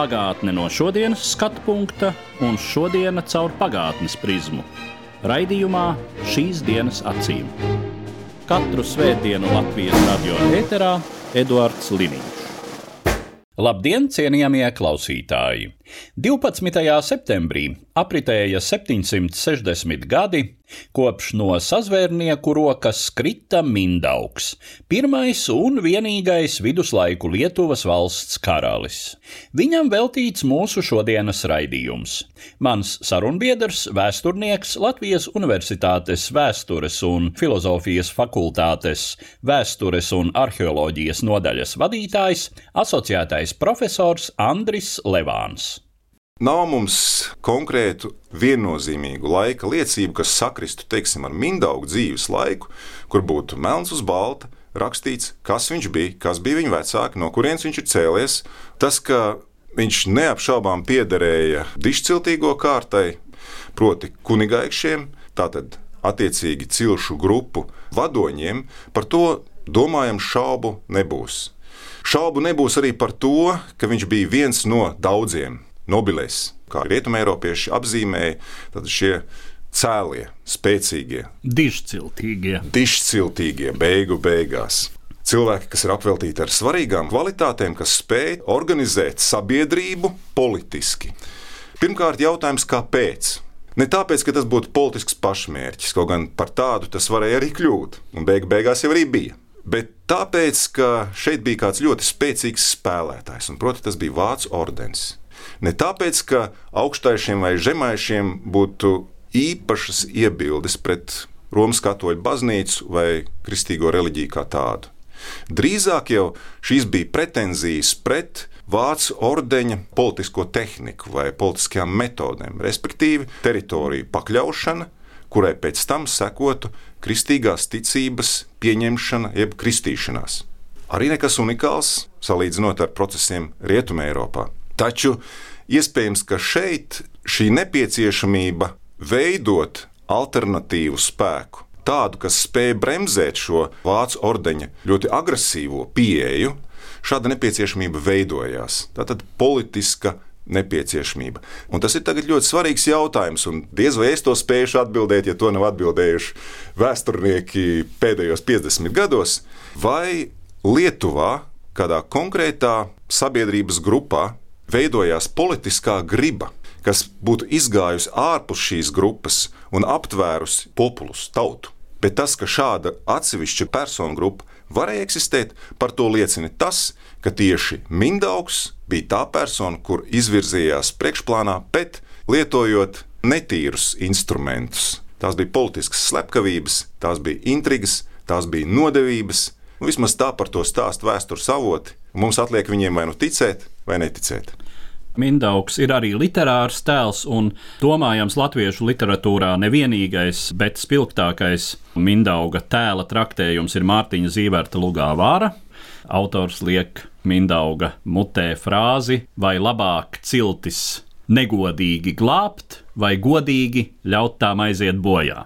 Pagātne no šodienas skatu punkta un šodienas caur pagātnes prizmu. Raidījumā šīs dienas acīm. Katru svētdienu Latvijas radio eterā Eduards Liniņš. Labdien, cienījamie klausītāji! 12. septembrī apritēja 760 gadi, kopš no sazvērnieku rokas krita Mindaugs, pirmais un vienīgais viduslaiku Lietuvas valsts karalis. Viņam veltīts mūsu šodienas raidījums. Mans sarunbiedrs, vēsturnieks Latvijas Universitātes Vēstures un Filozofijas fakultātes Vēstures un arheoloģijas nodaļas vadītājs, asociētais profesors Andris Levāns. Nav mums konkrētu viennozīmīgu laika liecību, kas sakristu teiksim, ar Mindaugu dzīves laiku, kur būtu melns uz balta, rakstīts, kas viņš bija, kas bija viņa vecāki, no kurienes viņš ir cēlies. Tas, ka viņš neapšaubām piederēja dišciltīgo kārtai, proti, kunigaikšiem, tātad attiecīgi cilšu grupu vadoņiem, par to domājam šaubu nebūs. Šaubu nebūs arī par to, ka viņš bija viens no daudziem nobilēs, kā rietumēropieši apzīmēja, tad šie cēlie, spēcīgie, Dižciltīgie. dišciltīgie beigu beigās. Cilvēki, kas ir apveltīti ar svarīgām kvalitātēm, kas spēj organizēt sabiedrību politiski. Pirmkārt, jautājums, kāpēc? Ne tāpēc, ka tas būtu politisks pašmērķis, kaut gan par tādu tas varēja arī kļūt, un beigu beigās jau arī bija. Bet tāpēc, ka šeit bija kāds ļoti spēcīgs spēlētājs, un proti, tas bija Vācu ordenis. Ne tāpēc, ka augstaišiem vai zemaišiem būtu īpašas iebildes pret Romas katoļu baznīcu vai kristīgo reliģiju kā tādu. Drīzāk jau šīs bija pretenzijas pret Vācu ordeņa politisko tehniku vai politiskajām metodēm, respektīvi teritoriju pakļaušana, kurai pēc tam sekotu kristīgās ticības pieņemšana, jeb kristīšanās. Arī nekas unikāls salīdzinot ar procesiem Rietumē Eiropā. Taču iespējams, ka šeit šī nepieciešamība veidot alternatīvu spēku, tādu, kas spēj bremzēt šo vācu ordeņa ļoti agresīvo pieeju, šāda nepieciešamība veidojās. Tātad politiska nepieciešamība. Un tas ir ļoti svarīgs jautājums, un diez vai es to spēšu atbildēt, ja to nav atbildējuši vēsturnieki pēdējos 50 gados, vai Lietuvā, kādā konkrētā sabiedrības grupā, veidojās politiskā griba, kas būtu izgājusi ārpus šīs grupas un aptvērusi populus, tautu. Bet tas, ka šāda atsevišķa personu grupa varēja eksistēt, par to liecina tas, ka tieši Mindaugs bija tā persona, kur izvirzījās priekšplānā, bet lietojot netīrus instrumentus. Tās bija politiskas slepkavības, tās bija intrigas, tās bija nodevības. Vismaz tā par to stāsta vēstures avoti. Mums atliek viņiem vai nu ticēt, vai neticēt. Mindaugs ir arī literārs tēls, un domājams, latviešu literatūrā nevienīgais, bet spilgtākais Mindauga tēla traktējums ir Mārtiņa Zīverta Lugā Vāra. Autors liek Mindauga mutē frāzi, vai labāk ciltis negodīgi glābt, vai godīgi ļaut tām aiziet bojā.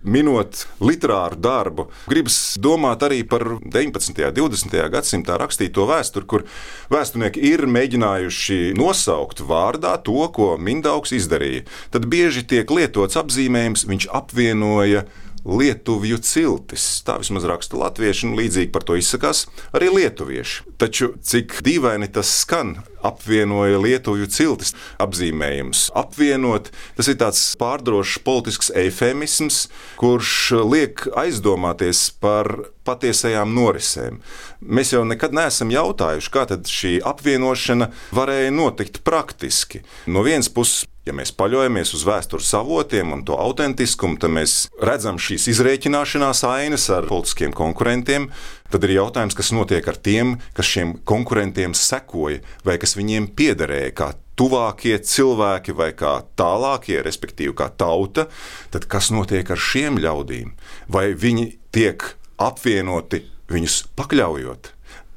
Minot literāru darbu, gribas domāt arī par 19. un 20. gadsimtā rakstīto vēsturi, kur vēsturnieki ir mēģinājuši nosaukt vārdā to, ko Mindaugs izdarīja. Tad bieži tiek lietots apzīmējums, viņš apvienoja Lietuvju ciltis. Tā vismaz raksta latvieši, un līdzīgi par to izsakās arī lietuvieši. Taču cik dīvaini tas skan, apvienoja Lietuvju ciltis apzīmējums. Apvienot, tas ir tāds pārdrošs politisks eifemisms, kurš liek aizdomāties par patiesajām norisēm. Mēs jau nekad neesam jautājuši, kā šī apvienošana varēja notikt praktiski. No vienas puses, ja mēs paļaujamies uz vēstures avotiem un to autentiskumu, tad mēs redzam šīs izrēķināšanās ainas ar politiskiem konkurentiem. Tad ir jautājums, kas notiek ar tiem, kas šiem konkurentiem sekoja vai kas viņiem piederēja, kā tuvākie cilvēki vai kā tālākie, respektīvi, kā tauta, tad kas notiek ar šiem ļaudīm? Vai viņi tiek apvienoti viņus pakļaujot?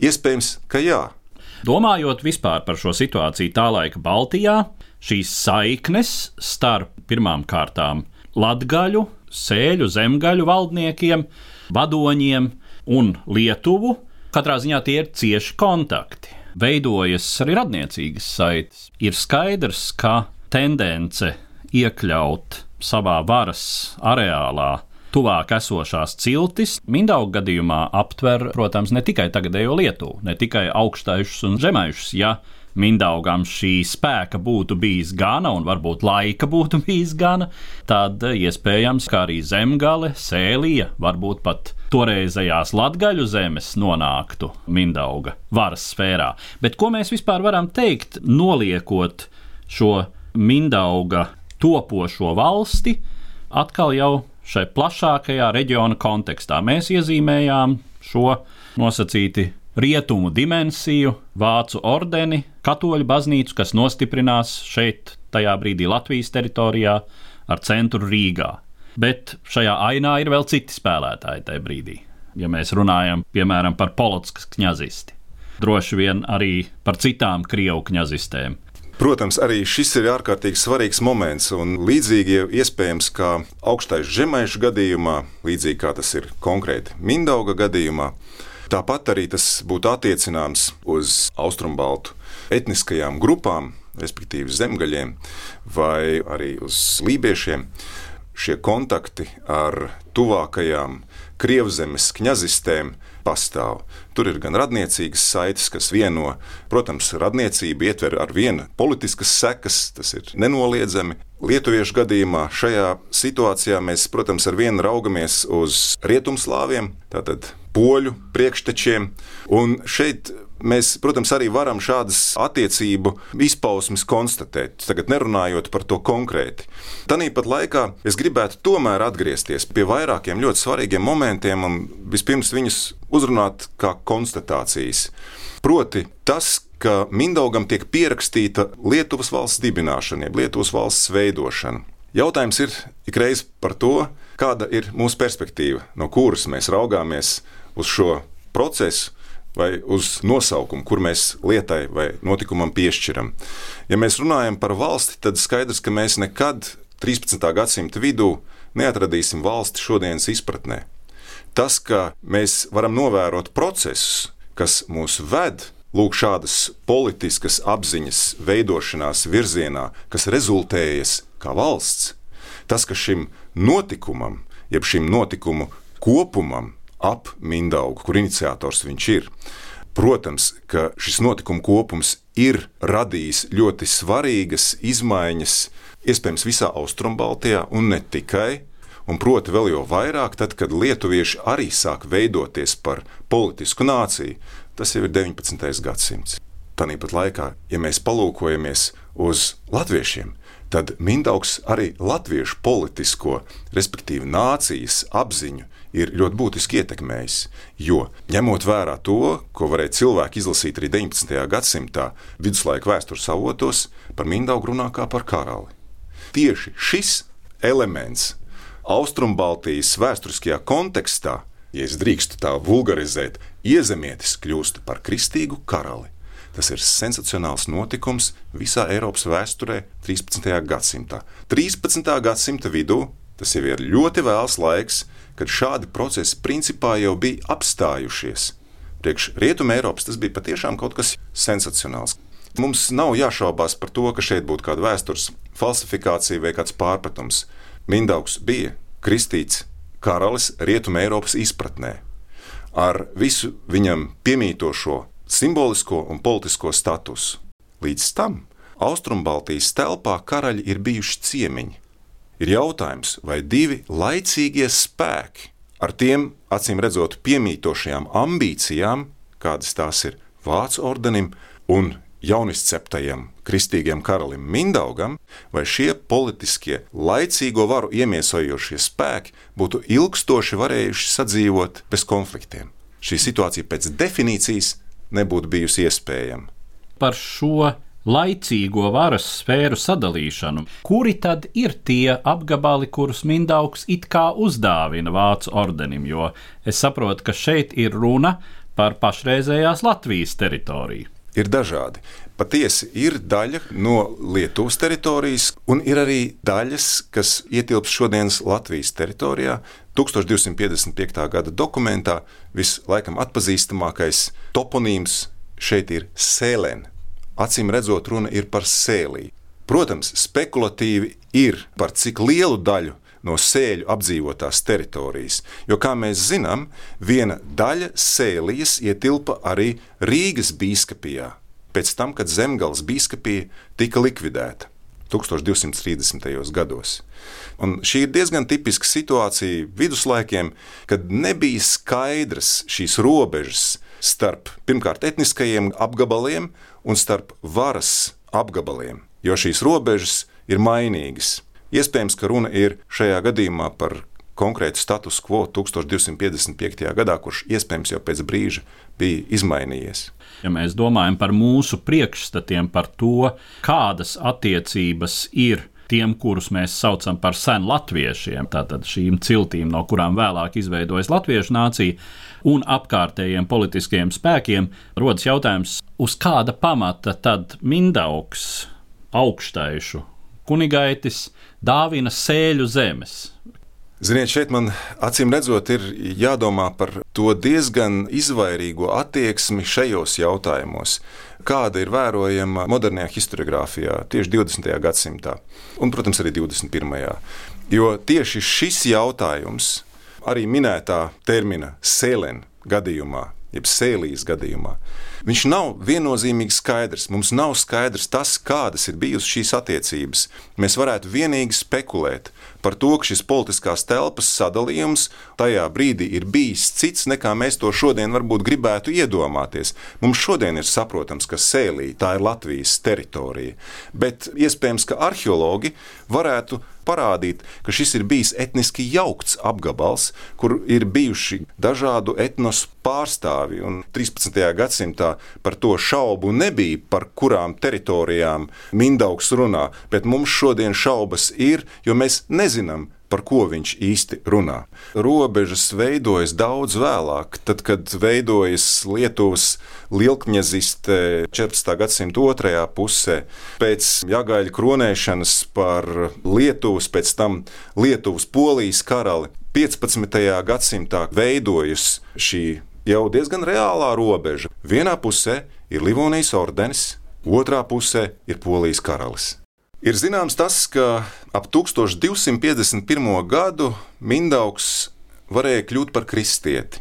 Iespējams, ka jā. Domājot vispār par šo situāciju tā laika Baltijā, šīs saiknes starp pirmām kārtām latgaļu, sēļu, zemgaļu valdniekiem, vadoņiem un Lietuvu, katrā ziņā tie ir cieši kontakti veidojas arī radniecīgas saites. Ir skaidrs, ka tendence iekļaut savā varas areālā tuvāk esošās ciltis, Mindauga gadījumā aptver, protams, ne tikai tagadējo Lietuvu, ne tikai augstaišus un zemaišus. Ja Mindaugam šī spēka būtu bijis gana, un varbūt laika būtu bijis gana, tad iespējams, ka arī zemgale, sēlija, varbūt pat toreizējās latgaļu zemes nonāktu Mindauga varas sfērā. Bet ko mēs vispār varam teikt, noliekot šo Mindauga topošo valsti atkal jau šai plašākajā reģiona kontekstā? Mēs iezīmējām šo nosacīti rietumu dimensiju, vācu ordeni, katoļu baznīcu, kas nostiprinās šeit, tajā brīdī Latvijas teritorijā, ar centru Rīgā. Bet šajā ainā ir vēl citi spēlētāji tajā brīdī. Ja mēs runājam piemēram par Polotskas kņazisti, droši vien arī par citām krievu kņazistēm. Protams, arī šis ir ārkārtīgi svarīgs moments, un līdzīgi iespējams, kā augstais zemaišu gadījumā, līdzīgi kā tas ir konkrēti Mindauga gadījumā, tāpat arī tas būtu attiecināms uz austrumbaltu etniskajām grupām, respektīvi zemgaļiem, vai arī uz lībiešiem šie kontakti ar tuvākajām Krievzemes kņazistēm pastāv. Tur ir gan radniecīgas saites, kas vieno, protams, radniecība ietver ar vienu politiskas sekas, tas ir nenoliedzami. Lietuviešu gadījumā šajā situācijā mēs, protams, ar vienu raugamies uz rietumslāviem, tātad poļu priekštečiem, un šeit Mēs, protams, arī varam šādas attiecību izpausmes konstatēt, tagad nerunājot par to konkrēti. Tāpat laikā es gribētu tomēr atgriezties pie vairākiem ļoti svarīgiem momentiem un vispirms viņus uzrunāt kā konstatācijas. Proti, tas, ka Mindaugam tiek pierakstīta Lietuvas valsts dibināšana, jeb Lietuvas valsts veidošana. Jautājums ir ikreiz par to, kāda ir mūsu perspektīva, no kuras mēs raugāmies uz šo procesu, vai uz nosaukumu, kur mēs lietai vai notikumam piešķiram. Ja mēs runājam par valsti, tad skaidrs, ka mēs nekad 13. gadsimta vidū neatradīsim valsti šodienas izpratnē. Tas, ka mēs varam novērot procesus, kas mūs ved lūk, šādas politiskas apziņas veidošanās virzienā, kas rezultējas kā valsts, tas, ka šim notikumam, jeb šim notikumu kopumam ap Mindaugu, kur iniciators viņš ir. Protams, ka šis notikumu kopums ir radījis ļoti svarīgas izmaiņas, iespējams, visā Austrumbaltijā un ne tikai. Un proti, vēl jau vairāk, tad, kad lietuvieši arī sāk veidoties par politisku nāciju, tas jau ir 19. gadsimts. Tāpat laikā, ja mēs palūkojamies uz latviešiem, tad Mindaugs arī latviešu politisko, respektīvi nācijas apziņu ir ļoti būtiski ietekmējis. Jo ņemot vērā to, ko varēja cilvēki izlasīt arī 19. gadsimtā viduslaika vēstures avotos, par Mindaugu runā kā par karali. Tieši šis elements Austrumbaltijas vēsturiskajā kontekstā, ja es drīkstu tā vulgarizēt, iezemietis kļūst par kristīgu karali. Tas ir sensacionāls notikums visā Eiropas vēsturē 13. gadsimtā. 13. gadsimta vidū tas jau ir ļoti vēls laiks, kad šādi procesi principā jau bija apstājušies. Priekš Rietumē Eiropas tas bija patiešām kaut kas sensacionāls. Mums nav jāšaubās par to, ka šeit būtu kāda vēstures falsifikācija vai kāds pārpratums. Mindaugs bija kristīts karalis Rietumē Eiropas izpratnē, ar visu viņam piemītošo simbolisko un politisko statusu. Līdz tam Austrumbaltijas telpā karaļi ir bijuši ciemiņi ir jautājums, vai divi laicīgie spēki ar tiem acīm redzot piemītošajām ambīcijām, kādas tās ir Vācu ordenim un jaunizceptajam kristīgiem karalim Mindaugam, vai šie politiskie, laicīgo varu iemiesojošie spēki būtu ilgstoši varējuši sadzīvot bez konfliktiem. Šī situācija pēc definīcijas nebūtu bijusi iespējama. Par šo laicīgo varas sfēru sadalīšanu, kuri tad ir tie apgabali, kurus Mindaugs it kā uzdāvina Vācu ordenim, jo es saprotu, ka šeit ir runa par pašreizējās Latvijas teritoriju. Ir dažādi. Patiesi ir daļa no Lietuvas teritorijas, un ir arī daļas, kas ietilpst šodienas Latvijas teritorijā. 1255. gada dokumentā vislaikam atpazīstamākais toponīms šeit ir sēlēna. Acīm redzot, runa ir par sēlī. Protams, spekulatīvi ir par cik lielu daļu no sēļu apdzīvotās teritorijas. Jo, kā mēs zinām, viena daļa sēlijas ietilpa arī Rīgas biskupijā, pēc tam, kad Zemgales biskupija tika likvidēta 1230. gados. Un šī ir diezgan tipiska situācija viduslaikiem, kad nebija skaidrs šīs robežas starp pirmkārt etniskajiem apgabaliem un starp varas apgabaliem, jo šīs robežas ir mainīgas. Iespējams, ka runa ir šajā gadījumā par konkrētu status quo 1255. gadā, kurš iespējams jau pēc brīža bija izmainījies. Ja mēs domājam par mūsu priekšstatiem par to, kādas attiecības ir tiem, kurus mēs saucam par senu latviešiem, tātad šīm ciltīm, no kurām vēlāk izveidojas latviešu nācija, un apkārtējiem politiskiem spēkiem, rodas jautājums, uz kāda pamata tad Mindaugs, augstaišu kunigaitis, dāvina sēļu zemes. Ziniet, šeit man acīm redzot, ir jādomā par to diezgan izvairīgo attieksmi šajos jautājumos, kāda ir vērojama modernajā historiografijā tieši 20. gadsimtā, un, protams, arī 21. Jo tieši šis jautājums, arī minētā termina sēlēna gadījumā, jeb sēlijas gadījumā, viņš nav viennozīmīgi skaidrs. Mums nav skaidrs tas, kādas ir bijušas šīs attiecības. Mēs varētu vienīgi spekulēt par to, ka šis politiskās telpas sadalījums tajā brīdī ir bijis cits, nekā mēs to šodien varbūt gribētu iedomāties. Mums šodien ir saprotams, ka Sēlī tā ir Latvijas teritorija, bet iespējams, ka arheologi varētu parādīt, ka šis ir bijis etniski jaukts apgabals, kur ir bijuši dažādu etnosu pārstāvji. Un 13. gadsimtā par to šaubu nebija, par kurām teritorijām Mindaugs runā, bet mums šodien šaubas ir, jo mēs nezinām, par ko viņš īsti runā. Robežas veidojas daudz vēlāk, tad, kad veidojas Lietuvas lielkņaziste 14. gadsimta otrajā pusē, pēc Jagaļa kronēšanas par Lietuvas, pēc tam Lietuvas polijas karali. 15. gadsimtā veidojas šī jau diezgan reālā robeža. Vienā pusē ir Livonijas ordenis, otrā pusē ir Polijas karalis. Ir zināms tas, ka ap 1251. gadu Mindaugs varēja kļūt par kristieti.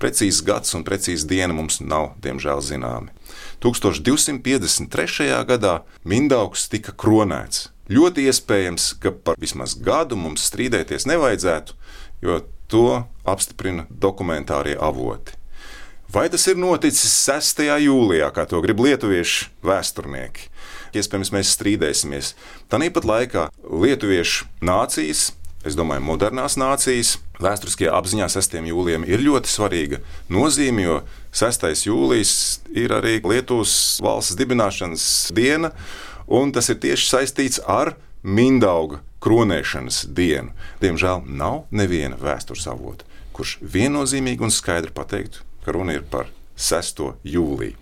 Precīzs gads un precīzs diena mums nav, diemžēl, zināmi. 1253. gadā Mindaugs tika kronēts. Ļoti iespējams, ka par vismaz gadu mums strīdēties nevajadzētu, jo to apstiprina dokumentārie avoti. Vai tas ir noticis 6. jūlijā, kā to grib lietuviešu vēsturnieki? Iespējams, mēs strīdēsimies. Tāpat laikā lietuviešu nācijas, es domāju, modernās nācijas, vēsturiskajā apziņā 6. jūlijam ir ļoti svarīga nozīme, jo 6. jūlijas ir arī Lietuvas valsts dibināšanas diena, un tas ir tieši saistīts ar Mindauga kronēšanas dienu. Diemžēl nav neviena vēstures avota, kurš viennozīmīgi un skaidri pateiktu, ka runa ir par 6. jūliju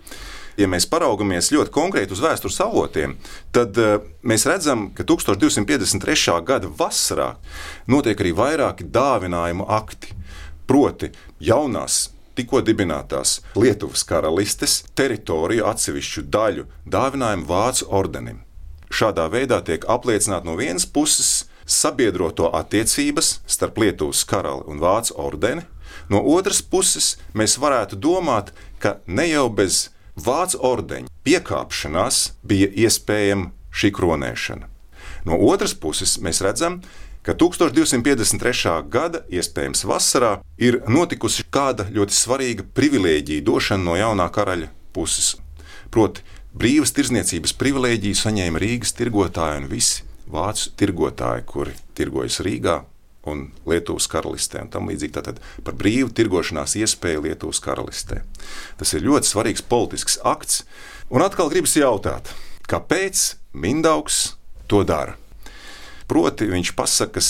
ja mēs paraugamies ļoti konkrēti uz vēstures avotiem, tad uh, mēs redzam, ka 1253. gada vasarā notiek arī vairāki dāvinājumu akti. Proti, jaunās tikko dibinātās Lietuvas karalistes teritoriju atsevišķu daļu dāvinājumu Vācu ordenim. Šādā veidā tiek apliecināta no vienas puses sabiedroto attiecības starp Lietuvas karali un Vācu ordeni, no otras puses mēs varētu domāt, ka ne jau bez Vācu ordeņa piekāpšanās bija iespējama šī kronēšana. No otras puses, mēs redzam, ka 1253. gada, iespējams, vasarā, ir notikusi kāda ļoti svarīga privilēģija došana no jaunā karaļa puses. Proti, brīvas tirdzniecības privilēģiju saņēma Rīgas tirgotāji un visi vācu tirgotāji, kuri tirgojas Rīgā un Lietuvas karalistē. Un tam līdzīgi tātad par brīvu tirgošanās iespēju Lietuvas karalistē. Tas ir ļoti svarīgs politisks akts. Un atkal gribas jautāt, Kāpēc Mindaugs to dara? Proti, viņš pasakas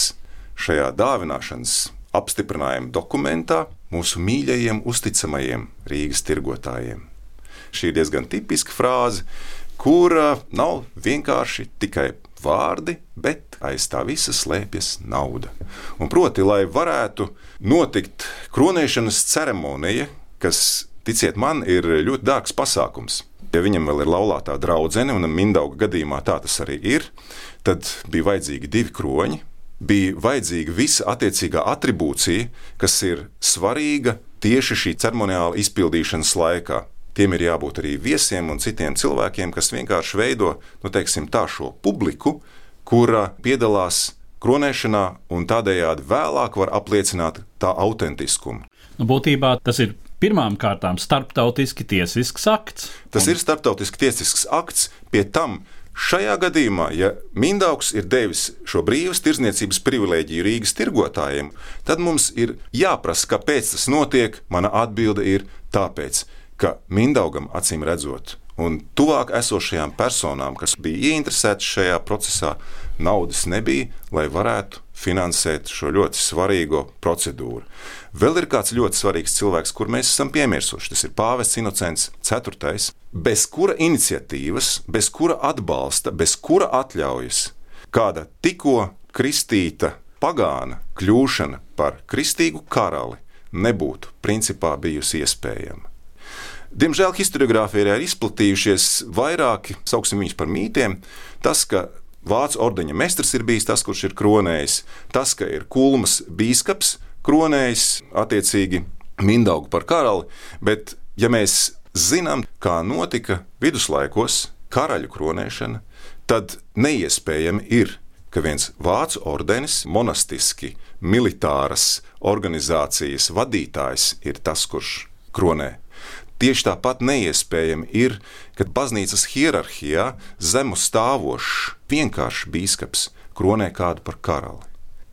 šajā dāvināšanas apstiprinājuma dokumentā mūsu mīļajiem, uzticamajiem Rīgas tirgotājiem. Šī ir diezgan tipiska frāze, kura nav vienkārši tikai vārdi, bet aiz tā visa slēpjas nauda. Un proti, lai varētu notikt kronēšanas ceremonija, kas, ticiet man, ir ļoti dārgs pasākums. Ja viņam vēl ir laulātā draudzene, un Mindauga gadījumā tā tas arī ir, tad bija vajadzīgi divi kroņi, bija vajadzīga visa attiecīgā atribūcija, kas ir svarīga tieši šī ceremoniāla izpildīšanas laikā. Tiem ir jābūt arī viesiem un citiem cilvēkiem, kas vienkārši veido nu, teiksim, tā, šo publiku, kura piedalās kronēšanā un tādējādi vēlāk var apliecināt tā autentiskumu. Nu, būtībā tas ir pirmām kārtām starptautiski tiesisks akts. Tas un... ir starptautiski tiesisks akts, pie tam Šajā gadījumā, ja Mindaugs ir devis šo brīvas tirdzniecības privilēģiju Rīgas tirgotājiem, tad mums ir jāprasa, kāpēc tas notiek. Mana atbilde ir tāpēc, ka Mindaugam acīm redzot, un tuvāk esošajām personām, kas bija ieinteresētas šajā procesā, naudas nebija, lai varētu finansēt šo ļoti svarīgo procedūru. Vēl ir kāds ļoti svarīgs cilvēks, kur mēs esam piemirsuši. Tas ir Pāvests Inocents IV, bez kura iniciatīvas, bez kura atbalsta, bez kura atļaujas kāda tikko kristīta pagāna kļūšana par kristīgu karali nebūtu principā bijusi iespējama. Diemžēl historiografijā ir izplatījušies vairāki, sauksim viņus par mītiem. Tas, ka Vācu ordeņa mestrs ir bijis tas, kurš ir kronējis, tas, ka ir kulmas bīskaps kronējis attiecīgi Mindaugu par karali, bet ja mēs zinām, kā notika viduslaikos karaļu kronēšana, tad neiespējami ir, ka viens vācu ordenis, monastiski, militāras organizācijas vadītājs ir tas, kurš kronē Tieši tāpat neiespējami ir, kad baznīcas hierarhijā zemu stāvošs vienkāršs biskups kronē kādu par karali.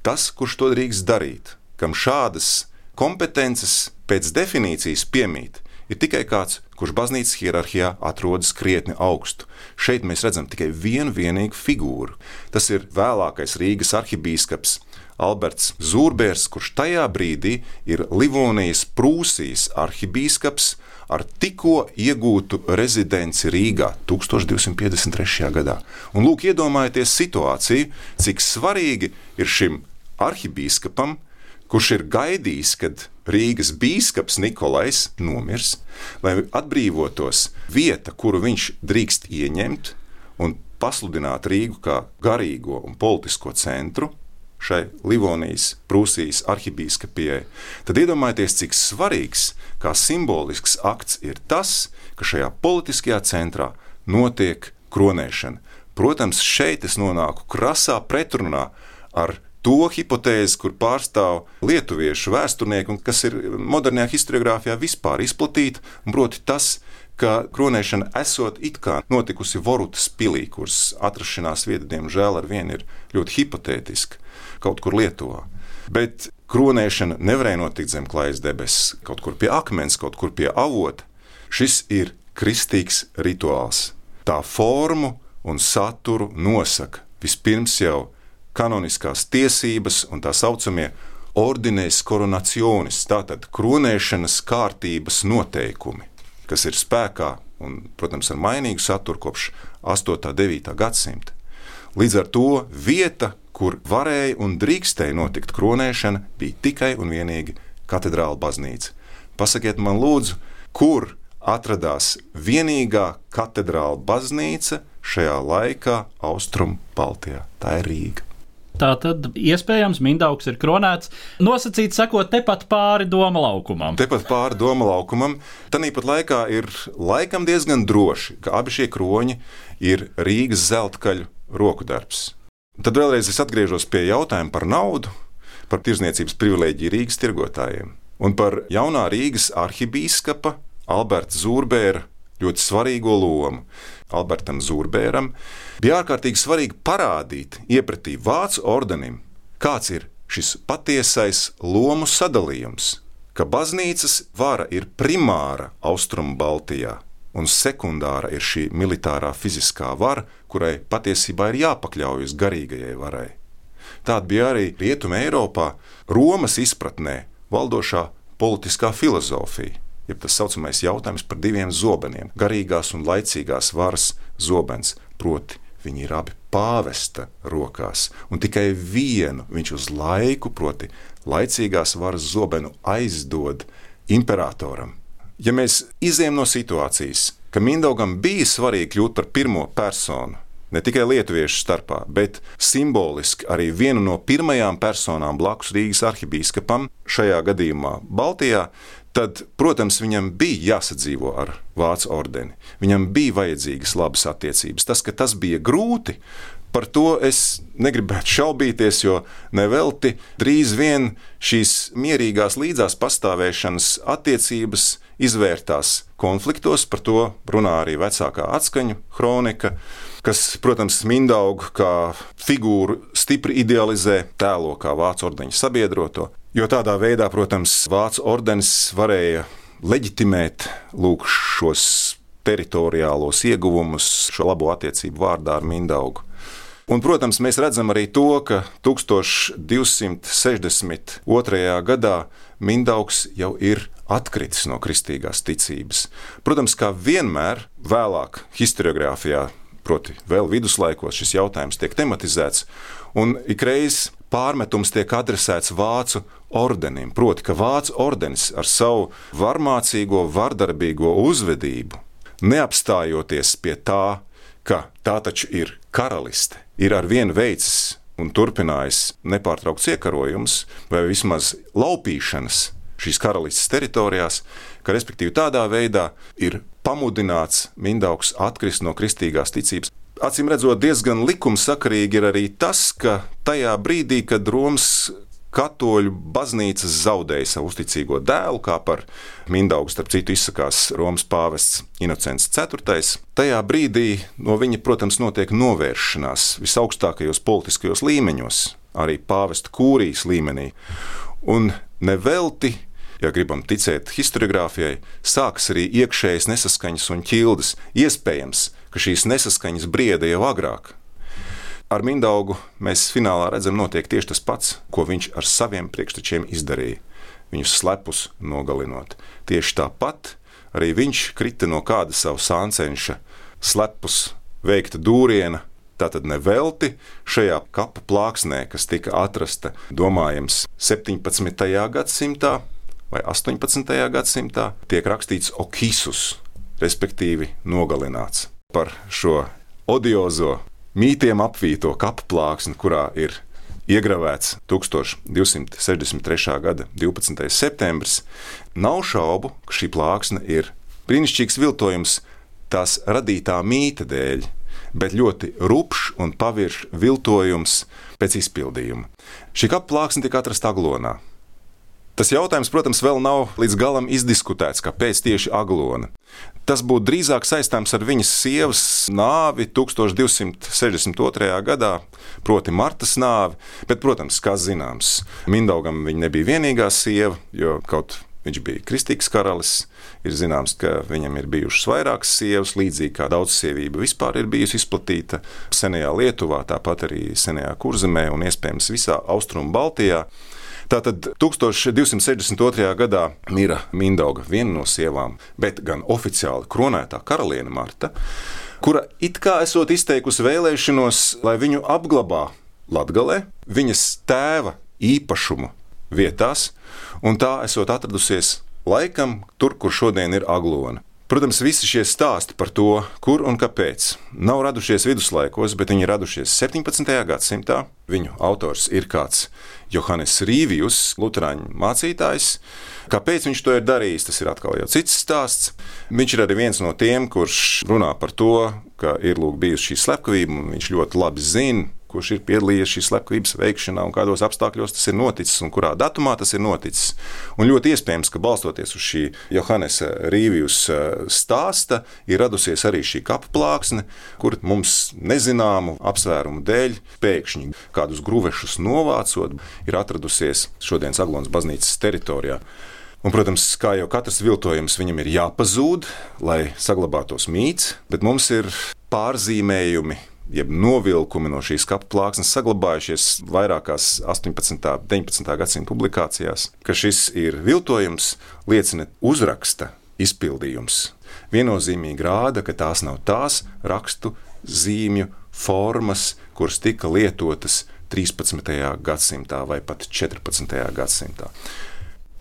Tas, kurš to drīkst darīt, kam šādas kompetences pēc definīcijas piemīt, ir tikai kāds, kurš baznīcas hierarhijā atrodas krietni augstu. Šeit mēs redzam tikai vienu vienīgu figūru. Tas ir vēlākais Rīgas arhibīskaps Alberts Zūrbērs, kurš tajā brīdī ir Livonijas Prūsijas arhibīskaps ar tikko iegūtu rezidenci Rīgā 1253. gadā. Un lūk, iedomājieties situāciju, cik svarīgi ir šim arhibīskapam, kurš ir gaidījis, kad Rīgas biskups Nikolais nomirs, lai atbrīvotos vieta, kuru viņš drīkst ieņemt un pasludināt Rīgu kā garīgo un politisko centru šai Livonijas, Prūsijas arhibīskapijai, tad iedomājieties, cik svarīgs, kā simbolisks akts ir tas, ka šajā politiskajā centrā notiek kronēšana. Protams, šeit es nonāku krasā pretrunā ar to hipotēzi, kur pārstāv lietuviešu vēsturnieki, un kas ir modernajā historiografijā vispār izplatīta, proti tas, ka kronēšana esot it kā notikusi Vorutas pilī, kuras atrašanās vieta, diemžēl, ar vienu ir ļoti hipotētiska kaut kur Lietuvā. Bet kronēšana nevarēja notikt zem klājas debesis, kaut kur pie akmens, kaut kur pie avota. Šis ir kristīgs rituāls. Tā formu un saturu nosaka vispirms jau kanoniskās tiesības un tā saucamie ordinēs koronacionis, tātad kronēšanas kārtības noteikumi, kas ir spēkā un, protams, ar mainīgu saturu kopš 8. un 9. gadsimta. Līdz ar to vieta, kur varēja un drīkstēja notikt kronēšana, bija tikai un vienīgi katedrāla baznīca. Pasakiet man, lūdzu, kur atradās vienīgā katedrāla baznīca šajā laikā Austrum Baltijā? Tā ir Rīga. Tā tad iespējams Mindaugs ir kronēts. Nosacīts, sakot, tepat pāri doma laukumam. Tepat pāri doma laukumam. Tāpat laikā ir laikam diezgan droši, ka abi šie kroņi ir Rīgas zeltkaļu roku darbs. Tad vēlreiz es atgriežos pie jautājuma par naudu, par tirzniecības privilēģiju Rīgas tirgotājiem un par jaunā Rīgas arhibīskapa Alberta Zūrbēra ļoti svarīgo lomu. Albertam Zūrbēram bija ārkārtīgi svarīgi parādīt iepratī Vācu ordenim, kāds ir šis patiesais lomu sadalījums, ka baznīcas vara ir primāra Austrumu Baltijā, un sekundāra ir šī militārā fiziskā vara, kurai patiesībā ir jāpakļaujas garīgajai varai. Tāda bija arī Rietumē Eiropā, Romas izpratnē valdošā politiskā filozofija, jeb tas saucamais jautājums par diviem zobeniem - garīgās un laicīgās varas zobens, proti viņi ir abi pāvesta rokās, un tikai vienu viņš uz laiku, proti, laicīgās varas zobenu aizdod imperatoram. Ja mēs izējām no situācijas, ka Mindaugam bija svarīgi kļūt par pirmo personu, ne tikai lietuviešu starpā, bet simboliski arī vienu no pirmajām personām blakus Rīgas arhibīskapam, šajā gadījumā Baltijā, tad, protams, viņam bija jāsadzīvo ar Vācu ordeni. Viņam bija vajadzīgas labas attiecības. Tas, ka tas bija grūti, par to es negribētu šaubīties, jo nevelti drīz vien šīs mierīgās līdzās pastāvēšanas attiecības izvērtās konfliktos. Par to runā arī vecākā atskaņu kronika, kas, protams, Mindaugu kā figūru stipri idealizē, tēlo kā vācu ordeņa sabiedroto. Jo tādā veidā, protams, vācu ordenis varēja leģitimēt lūk, šos teritoriālos ieguvumus, šo labo attiecību vārdā ar Mindaugu. Un, protams, mēs redzam arī to, ka 1262. gadā Mindaugs jau ir atkritis no kristīgās ticības. Protams, kā vienmēr vēlāk historiografijā, proti, vēl viduslaikos, šis jautājums tiek tematizēts, un ikreiz pārmetums tiek adresēts vācu ordenim. Proti, ka vācu ordenis ar savu varmācīgo, vardarbīgo uzvedību, neapstājoties pie tā, ka tā taču ir karaliste, ir ar vienu veicis un turpinājis nepārtraukts iekarojums vai vismaz laupīšanas šīs karalistes teritorijās, ka respektīvi tādā veidā ir pamudināts Mindaugs atkrist no kristīgās ticības. Acīm redzot, diezgan likumsakarīgi ir arī tas, ka tajā brīdī, kad Romas katoļu baznīca zaudēja savu uzticīgo dēlu, kā par Mindaugu, starp citu, izsakās Romas pāvests Inocents IV. Tajā brīdī no viņa, protams, notiek novēršanās visaugstākajos politiskajos līmeņos, arī pāvesta kūrijas līmenī. Un nevelti ja gribam ticēt historiografijai, sākas arī iekšējas nesaskaņas un ķildes. Iespējams, ka šīs nesaskaņas brieda jau agrāk. Ar Mindaugu mēs finālā redzam, notiek tieši tas pats, ko viņš ar saviem priekštečiem izdarīja. Viņus slepus nogalinot. Tieši tāpat arī viņš krita no kāda savu sāncenša slepus veikta dūriena. Tātad nevelti šajā kapa plāksnē, kas tika atrasta, domājams, 17. gadsimtā vai 18. gadsimtā, tiek rakstīts okisus, respektīvi nogalināts par šo odiozo mītiem apvīto kapu plāksni, kurā ir iegravēts 1263. gada 12. septembris, nav šaubu, ka šī plāksne ir brīnišķīgs viltojums tās radītā mīta dēļ, bet ļoti rupšs un paviršs viltojums pēc izpildījuma. Šī kapu plāksne tika atrasta Aglonā. Tas jautājums, protams, vēl nav līdz galam izdiskutēts, kāpēc tieši Aglona. Tas būtu drīzāk saistāms ar viņas sievas nāvi 1262. gadā, proti, Martas nāvi. Bet, protams, kā zināms, Mindaugam viņa nebija vienīgā sieva, jo kaut viņš bija kristīgs karalis. Ir zināms, ka viņam ir bijušas vairākas sievas, līdzīgi kā daudzsievība vispār ir bijusi izplatīta senajā Lietuvā, tāpat arī senajā Kurzemē un iespējams visā Austrumu Baltijā. Tātad 1262. gadā mira Mindauga, viena no sievām, bet gan oficiāli kronētā karaliene Marta, kura it kā esot izteikusi vēlēšanos, lai viņu apglabā Latgalē, viņas tēva īpašumu vietās, un tā esot atradusies laikam tur, kur šodien ir Aglona. Protams, visi šie stāsti par to, kur un kāpēc, nav radušies viduslaikos, bet viņi radušies 17. gadsimtā. Viņu autors ir kāds Johannes Rīvijus, Lutāņu mācītājs. Kāpēc viņš to ir darījis, tas ir atkal jau cits stāsts. Viņš ir arī viens no tiem, kurš runā par to, ka ir lūk, bijusi šī slepkavība, un viņš ļoti labi zina, kurš ir piedalījies šīs slepkavības veikšanā un kādos apstākļos tas ir noticis un kurā datumā tas ir noticis. Un ļoti iespējams, ka balstoties uz šī Johannesa Rīvijas eh, stāsta, ir radusies arī šī kapa plāksne, kur mums nezināmu apsvērumu dēļ pēkšņi kādus gruvešus novācot, ir atradusies šodienas Aglonas baznīcas teritorijā. Un, protams, kā jau katrs viltojums, viņam ir jāpazūd, lai saglabātos mīts, bet mums ir pārzīmējumi, jeb novilkumi no šīs kapu plāksnes saglabājušies vairākās 18. un 19. gadsimta publikācijās, ka šis ir viltojums, liecina uzraksta izpildījums. Viennozīmīgi rāda, ka tās nav tās rakstu zīmju formas, kuras tika lietotas 13. gadsimtā vai pat 14. gadsimtā.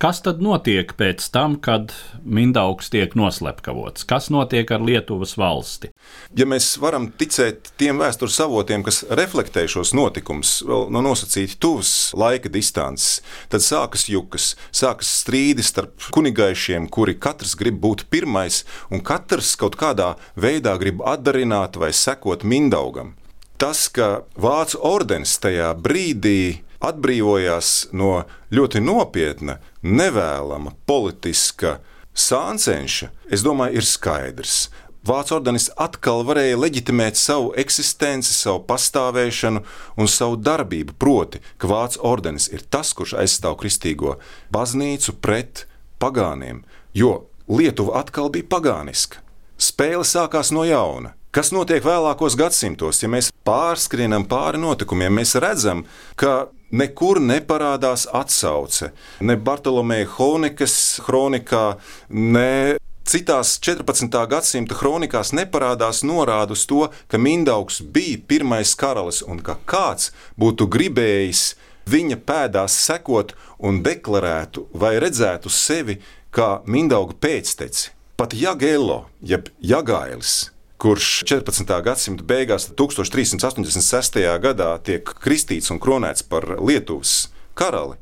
Kas tad notiek pēc tam, kad Mindaugs tiek noslepkavots? Kas notiek ar Lietuvas valsti? Ja mēs varam ticēt tiem vēstures avotiem, kas reflektē šos notikumus no nosacīti tuvas laika distances, tad sākas jukas, sākas strīdi starp kunigaišiem, kuri katrs grib būt pirmais, un katrs kaut kādā veidā grib atdarināt vai sekot Mindaugam. Tas, ka Vācu ordenis tajā brīdī atbrīvojās no ļoti nopietna, nevēlama politiska sāncenša, es domāju, ir skaidrs. Vācu ordenis atkal varēja leģitimēt savu eksistenci, savu pastāvēšanu un savu darbību. Proti, ka Vācu ordenis ir tas, kurš aizstāv kristīgo baznīcu pret pagāniem, jo Lietuva atkal bija pagāniska. Spēle sākās no jauna. Kas notiek vēlākos gadsimtos, ja mēs pārskrienam pāri notikumiem, mēs redzam, ka nekur neparādās atsauce ne Bartolomeja Honekas kronikā, ne Citās 14. gadsimta kronikās neparādās norāde uz to, ka Mindaugs bija pirmais karalis un ka kāds būtu gribējis viņa pēdās sekot un deklarētu vai redzētu sevi kā Mindauga pēcteci. Pat Jagēlo, jeb Jagailis, kurš 14. gadsimta beigās, 1386. gadā, tiek kristīts un kronēts par Lietuvas karali,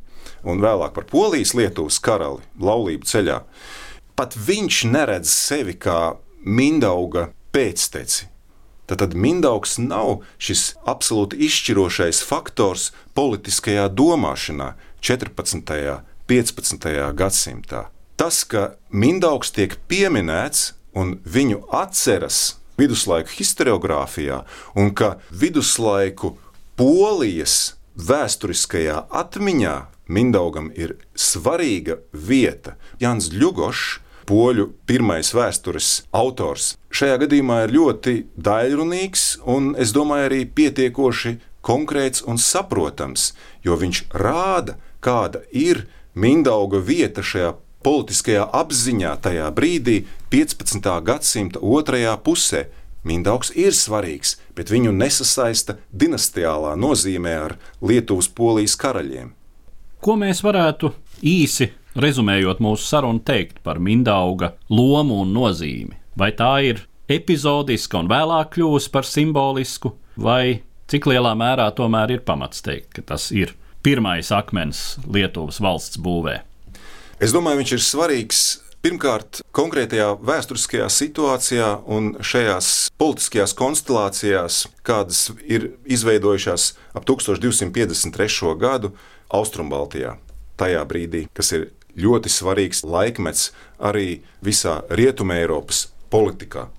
un vēlāk par Polijas Lietuvas karali laulību ceļā. Pat viņš neredz sevi kā Mindauga pēcteci. Tad Mindaugs nav šis absolūti izšķirošais faktors politiskajā domāšanā 14. un 15. gadsimtā. Tas, ka Mindaugs tiek pieminēts un viņu atceras viduslaiku historiografijā, un ka viduslaiku polijas vēsturiskajā atmiņā Mindaugam ir svarīga vieta. Jans Ļugošs, poļu pirmais vēstures autors, šajā gadījumā ir ļoti daļrunīgs un, es domāju, arī pietiekoši konkrēts un saprotams, jo viņš rāda, kāda ir Mindauga vieta šajā politiskajā apziņā tajā brīdī, 15. gadsimta otrajā pusē. Mindaugs ir svarīgs, bet viņu nesasaista dinastiālā nozīmē ar Lietuvas polijas karaļiem. Ko mēs varētu īsi rezumējot mūsu sarunu teikt par Mindauga lomu un nozīmi? Vai tā ir epizodiska un vēlāk kļuvusi par simbolisku, vai cik lielā mērā tomēr ir pamats teikt, ka tas ir pirmais akmens Lietuvas valsts būvē? Es domāju, viņš ir svarīgs Pirmkārt, konkrētajā vēsturiskajā situācijā un šajās politiskajās konstelācijās, kādas ir izveidojušās ap 1253. gadu Austrumbaltijā, tajā brīdī, kas ir ļoti svarīgs laikmets arī visā Rietumē Eiropas politikā.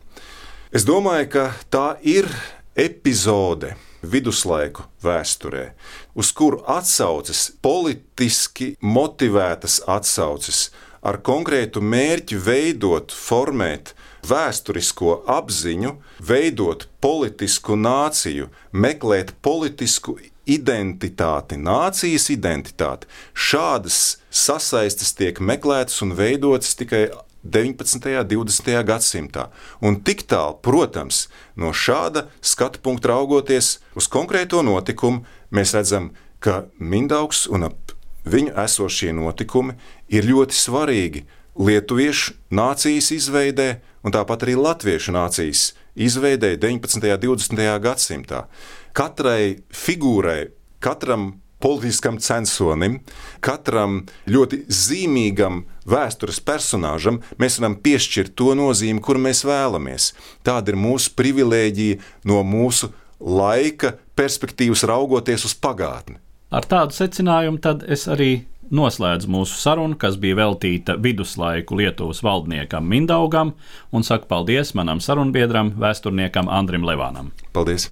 Es domāju, ka tā ir epizode viduslaiku vēsturē, uz kuru atsaucas politiski motivētas atsauces ar konkrētu mērķi veidot, formēt vēsturisko apziņu, veidot politisku nāciju, meklēt politisku identitāti, nācijas identitāti. Šādas sasaistes tiek meklētas un veidotas tikai 19. un 20. gadsimtā. Un tik tālu, protams, no šāda skatu punkta raugoties uz konkrēto notikumu, mēs redzam, ka Mindaugs un ap viņu esošie notikumi ir ļoti svarīgi lietuviešu nācijas izveidē, un tāpat arī latviešu nācijas izveidē 19. un 20. gadsimtā. Katrai figūrai, katram politiskam censonim, katram ļoti zīmīgam vēstures personāžam mēs varam piešķirt to nozīmi, kuru mēs vēlamies. Tāda ir mūsu privilēģija no mūsu laika perspektīvas raugoties uz pagātni. Ar tādu secinājumu tad es arī noslēdzu mūsu sarunu, kas bija veltīta viduslaiku Lietuvas valdniekam Mindaugam, un saku paldies manam sarunbiedram, vēsturniekam Andrim Levānam. Paldies!